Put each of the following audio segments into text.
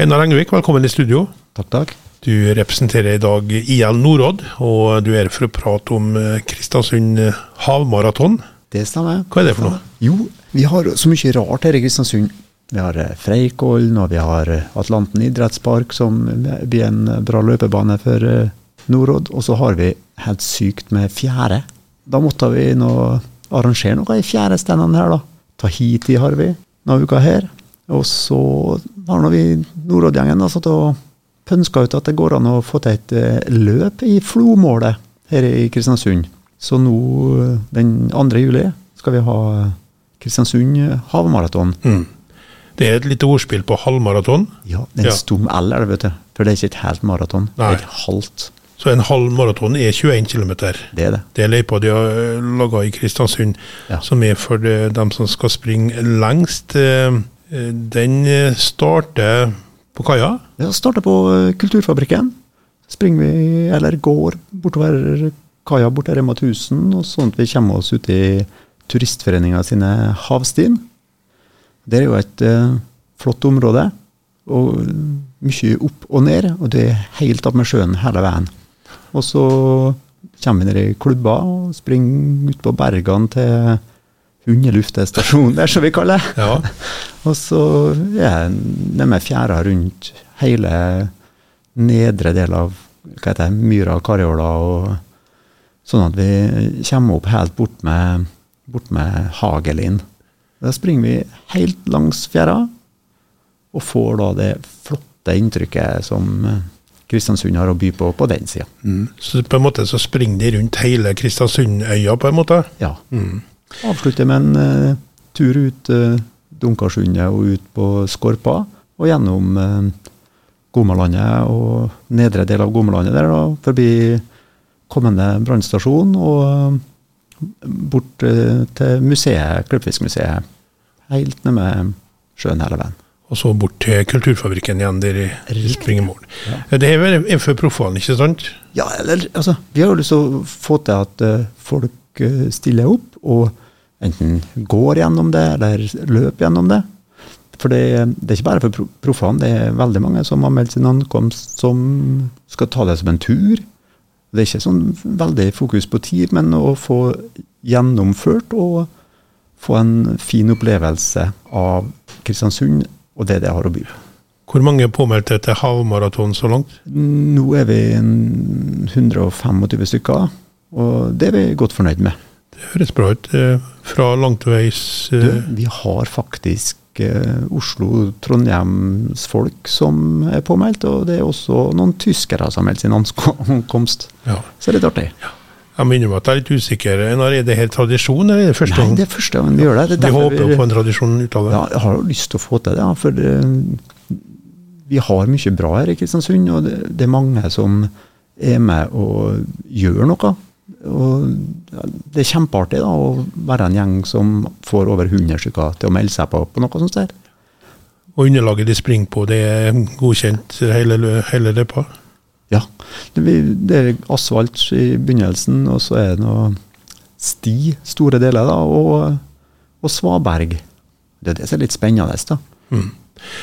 Einar Engvik, velkommen i studio. Takk, takk. Du representerer i dag IL Norodd, og du er her for å prate om eh, Kristiansund havmaraton. Det stemmer. Hva er det for noe? Jo, vi har så mye rart her i Kristiansund. Vi har eh, Freikollen, og vi har eh, Atlanten idrettspark, som blir en bra løpebane for Norodd. Og så har vi helt sykt med fjære. Da måtte vi nå arrangere noe i fjærestendene her, da. Tahiti har vi denne uka her. Og så har vi Norodd-gjengen satt og pønska ut at det går an å få til et eh, løp i Flomålet her i Kristiansund. Så nå, eh, den 2. juli, skal vi ha Kristiansund havmaraton. Mm. Det er et lite ordspill på halvmaraton. Ja, det er en ja. stum L, er det, vet du. For det er ikke et helt maraton. Det er et halvt. Så en halv maraton er 21 km. Det er det. Det er løypa de har eh, laga i Kristiansund, ja. som er for dem som skal springe lengst. Eh, den eh, starter på kaia? Ja, starter på eh, Kulturfabrikken. Springer vi, eller går bortover kaia bort til Rema 1000, og sånn at vi kommer oss ut i Turistforeninga sine havstien. Det er jo et uh, flott område, og mye opp og ned, og det er helt opp med sjøen hele veien. Og så kommer vi ned i klubber og springer ut på bergene til hundeluftestasjon, det er så vi kaller det. Ja. og så er det med fjæra rundt hele nedre del av hva heter det, myra og Karjola, og sånn at vi kommer opp helt bort med, bort med Hagelin. Da springer vi helt langs fjæra, og får da det flotte inntrykket som Kristiansund har å by på på den sida. Mm. Så på en måte så springer de rundt hele Kristiansundøya, på en måte? Ja. Mm. Avslutte med en uh, tur ut uh, Dunkarsundet og ut på Skorpa, og gjennom uh, Gomalandet og nedre del av Gomalandet der, da, forbi kommende brannstasjon og bort til museet, Klippfiskmuseet. Helt ned med sjøen hele veien. Og så bort til Kulturfabrikken igjen, der i Springemål. Ja. Det er vel for proffene, ikke sant? Ja, eller altså, vi har jo lyst til å få til at folk stiller opp og enten går gjennom det, eller løper gjennom det. For det, det er ikke bare for proffene, det er veldig mange som har meldt sin ankomst, som skal ta det som en tur. Det er ikke sånn veldig fokus på tid, men å få gjennomført og få en fin opplevelse av Kristiansund og det det har å by på. Hvor mange er påmeldte til havmaraton så langt? Nå er vi 125 stykker, og det er vi godt fornøyd med. Høres bra ut. Eh, fra langtveis uh... Vi har faktisk uh, Oslo-Trondheims-folk som er påmeldt, og det er også noen tyskere som har meldt sin ankomst. Ja. Så det er litt artig. Ja. Jeg minner meg at jeg er litt usikker. Når er det her tradisjon, eller er det første gang? Nei, det er første gang vi gjør det. det vi håper vi, på en tradisjon ut av det. Ja, jeg har jo lyst til å få til det. for det, vi har mye bra her i Kristiansund, og det, det er mange som er med og gjør noe. Og det er kjempeartig da, å være en gjeng som får over 100 stykker til å melde seg på på noe sånt. der. Og underlaget de springer på, det er godkjent hele, hele løypa? Ja. Det, det, er asfalt i begynnelsen, og så er det noe sti store deler, da, og, og svaberg. Det er det som er litt spennende. da. Mm.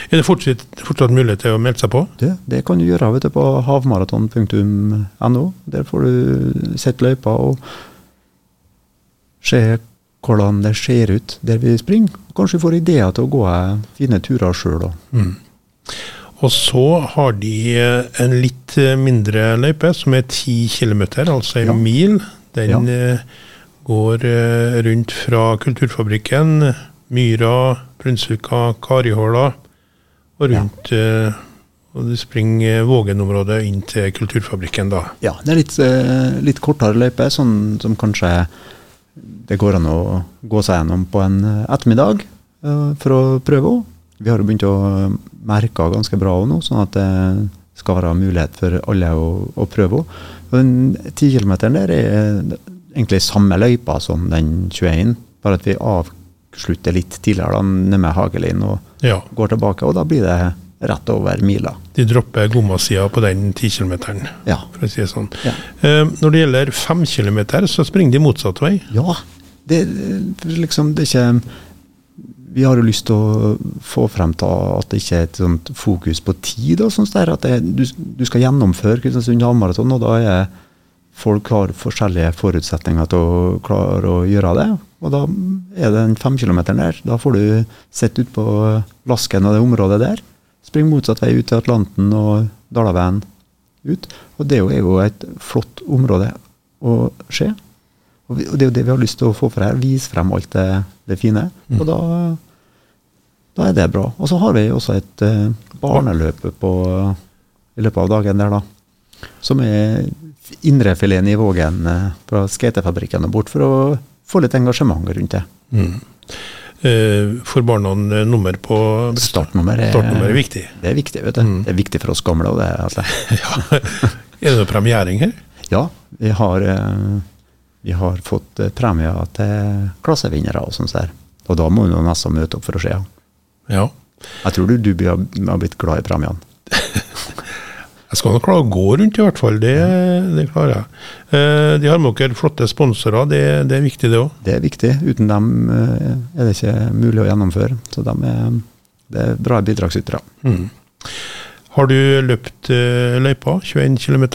Er det fortsatt, fortsatt mulighet til å melde seg på? Det, det kan du gjøre du, på havmaraton.no. Der får du sett løypa og se hvordan det ser ut der vi springer. Kanskje du får ideer til å gå fine turer sjøl. Mm. Og så har de en litt mindre løype, som er 10 km, altså en ja. mil. Den ja. Eh, går eh, rundt fra Kulturfabrikken, Myra, Brunsvika, Karihåla og rundt ja. uh, og du springer Vågen-området inn til Kulturfabrikken da? Ja, det er litt, uh, litt kortere løype, sånn som kanskje det går an å gå seg gjennom på en ettermiddag for å prøve òg. Vi har jo begynt å merke ganske bra nå, sånn at det skal være mulighet for alle å, å prøve òg. Den 10 km der er egentlig samme løypa som den 21, bare at vi avslutter litt tidligere da, med Hagelin og ja. går tilbake, og da blir det rett over mila. De dropper Gomma-sida på den 10 km, ja. for å si det sånn. Ja. Eh, når det gjelder 5 km, så springer de motsatt vei? Ja. Det, liksom, det er ikke vi har jo lyst til å få frem til at det ikke er et sånt fokus på tid. og sånt der, At det, du, du, skal gjennomføre Kristiansund halvmaraton, og da er folk har forskjellige forutsetninger til å klare å gjøre det. Og da er det den femkilometeren der. Da får du sett ut på Lasken og det området der. Spring motsatt vei ut til Atlanten og Dalaveien ut. Og det er jo et flott område å se. Og det er jo det vi har lyst til å få for her. Vise frem alt det, det fine. Og da, da, er det bra. Og så har vi også et uh, barneløp på, i løpet av dagen der, da. Som er indrefileten i Vågen fra skatefabrikken og bort, for å få litt engasjement rundt det. Mm. Uh, får barna nummer på Startnummer er, Startnummer er viktig. Det er viktig, vet du. Mm. Det er viktig for oss gamle. Det, altså. ja. Er det noe premiering her? Ja, vi har vi har fått eh, premier til klassevinnere og sånt der. Og da må du nesten møte opp for å se. Ja. Jeg tror du, du har blitt glad i premiene. Jeg skal nok klare å gå rundt, i hvert fall. Det, det klarer jeg. Eh, de har med dere flotte sponsorer, det, det, er viktig det òg? Det er viktig. Uten dem eh, er det ikke mulig å gjennomføre. Så de er, det er bra bidragsytere. Mm. Har du løpt løypa, 21 km?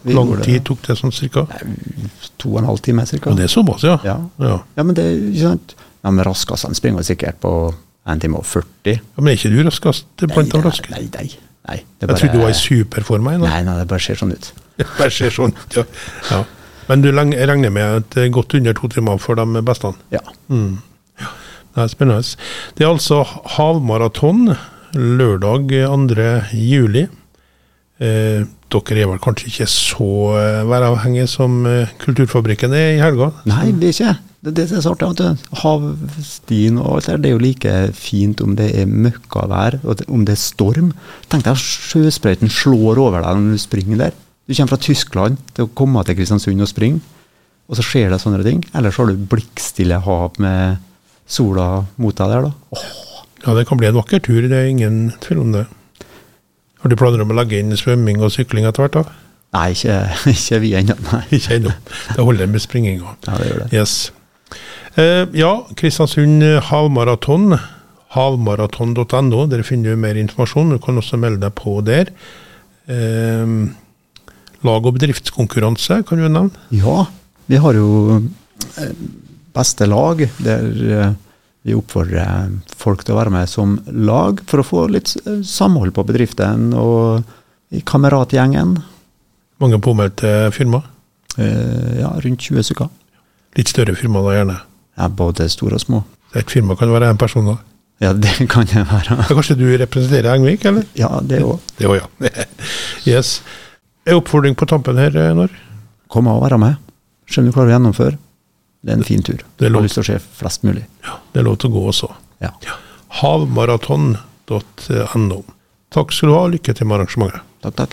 Hvor lang tid tok det sånn cirka? To og en halv time cirka. Og det er såpass, ja. Ja, ja. ja men det er ikke sant. Ja, men raskest springer sikkert på en time og 40. Ja, Men er ikke du raskest blant de raske? Nei, nei. Nei jeg bare, trodde du var i superform. Nei, nei, det bare ser sånn ut. det bare ser sånn ut, ja. ja. Men du regner med at det er godt under to timer for de beste? Ja. Mm. ja. Det er spennende. Det er altså havmaraton lørdag 2. juli. Eh, dere er vel kanskje ikke så uh, væravhengige som uh, Kulturfabrikken er i helga? Nei, vi er ikke det. Det er så artig. Havstien og alt det det er jo like fint om det er møkkavær og om det er storm. Tenk deg at sjøsprøyten slår over deg når du springer der. Du kommer fra Tyskland til å komme til Kristiansund og springe, og så skjer det sånne ting. Eller så har du blikkstille hav med sola mot deg der, da. Åh. Ja, det kan bli en vakker tur, det er ingen tvil om det. Har du planer om å legge inn svømming og sykling etter hvert? da? Nei, ikke, ikke vi ennå. Ikke ennå. Det holder med springinga. Ja, det gjør det. Yes. Uh, ja, Kristiansund havmaraton. Havmaraton.no. Der finner du mer informasjon. Du kan også melde deg på der. Uh, lag- og bedriftskonkurranse, kan du nevne? Ja, vi har jo eh, beste lag. der vi oppfordrer folk til å være med som lag for å få litt samhold på bedriften og i kameratgjengen. Mange påmeldte firma? Eh, ja, rundt 20 stykker. Litt større firma da, gjerne? Ja, både store og små. Et firma kan være én person, da? Ja, det kan det være. Ja, kanskje du representerer Engvik, eller? Ja, det òg. Det òg, ja. yes. En oppfordring på tampen her, eh, når? Kom og være med. Se om du klarer å gjennomføre. Det er en fin tur. Det er lov. Har lyst til å se flest mulig. Ja, Det er lov til å gå også. Ja. ja. Havmaraton.no. Takk skal du ha, lykke til med arrangementet. Takk, takk.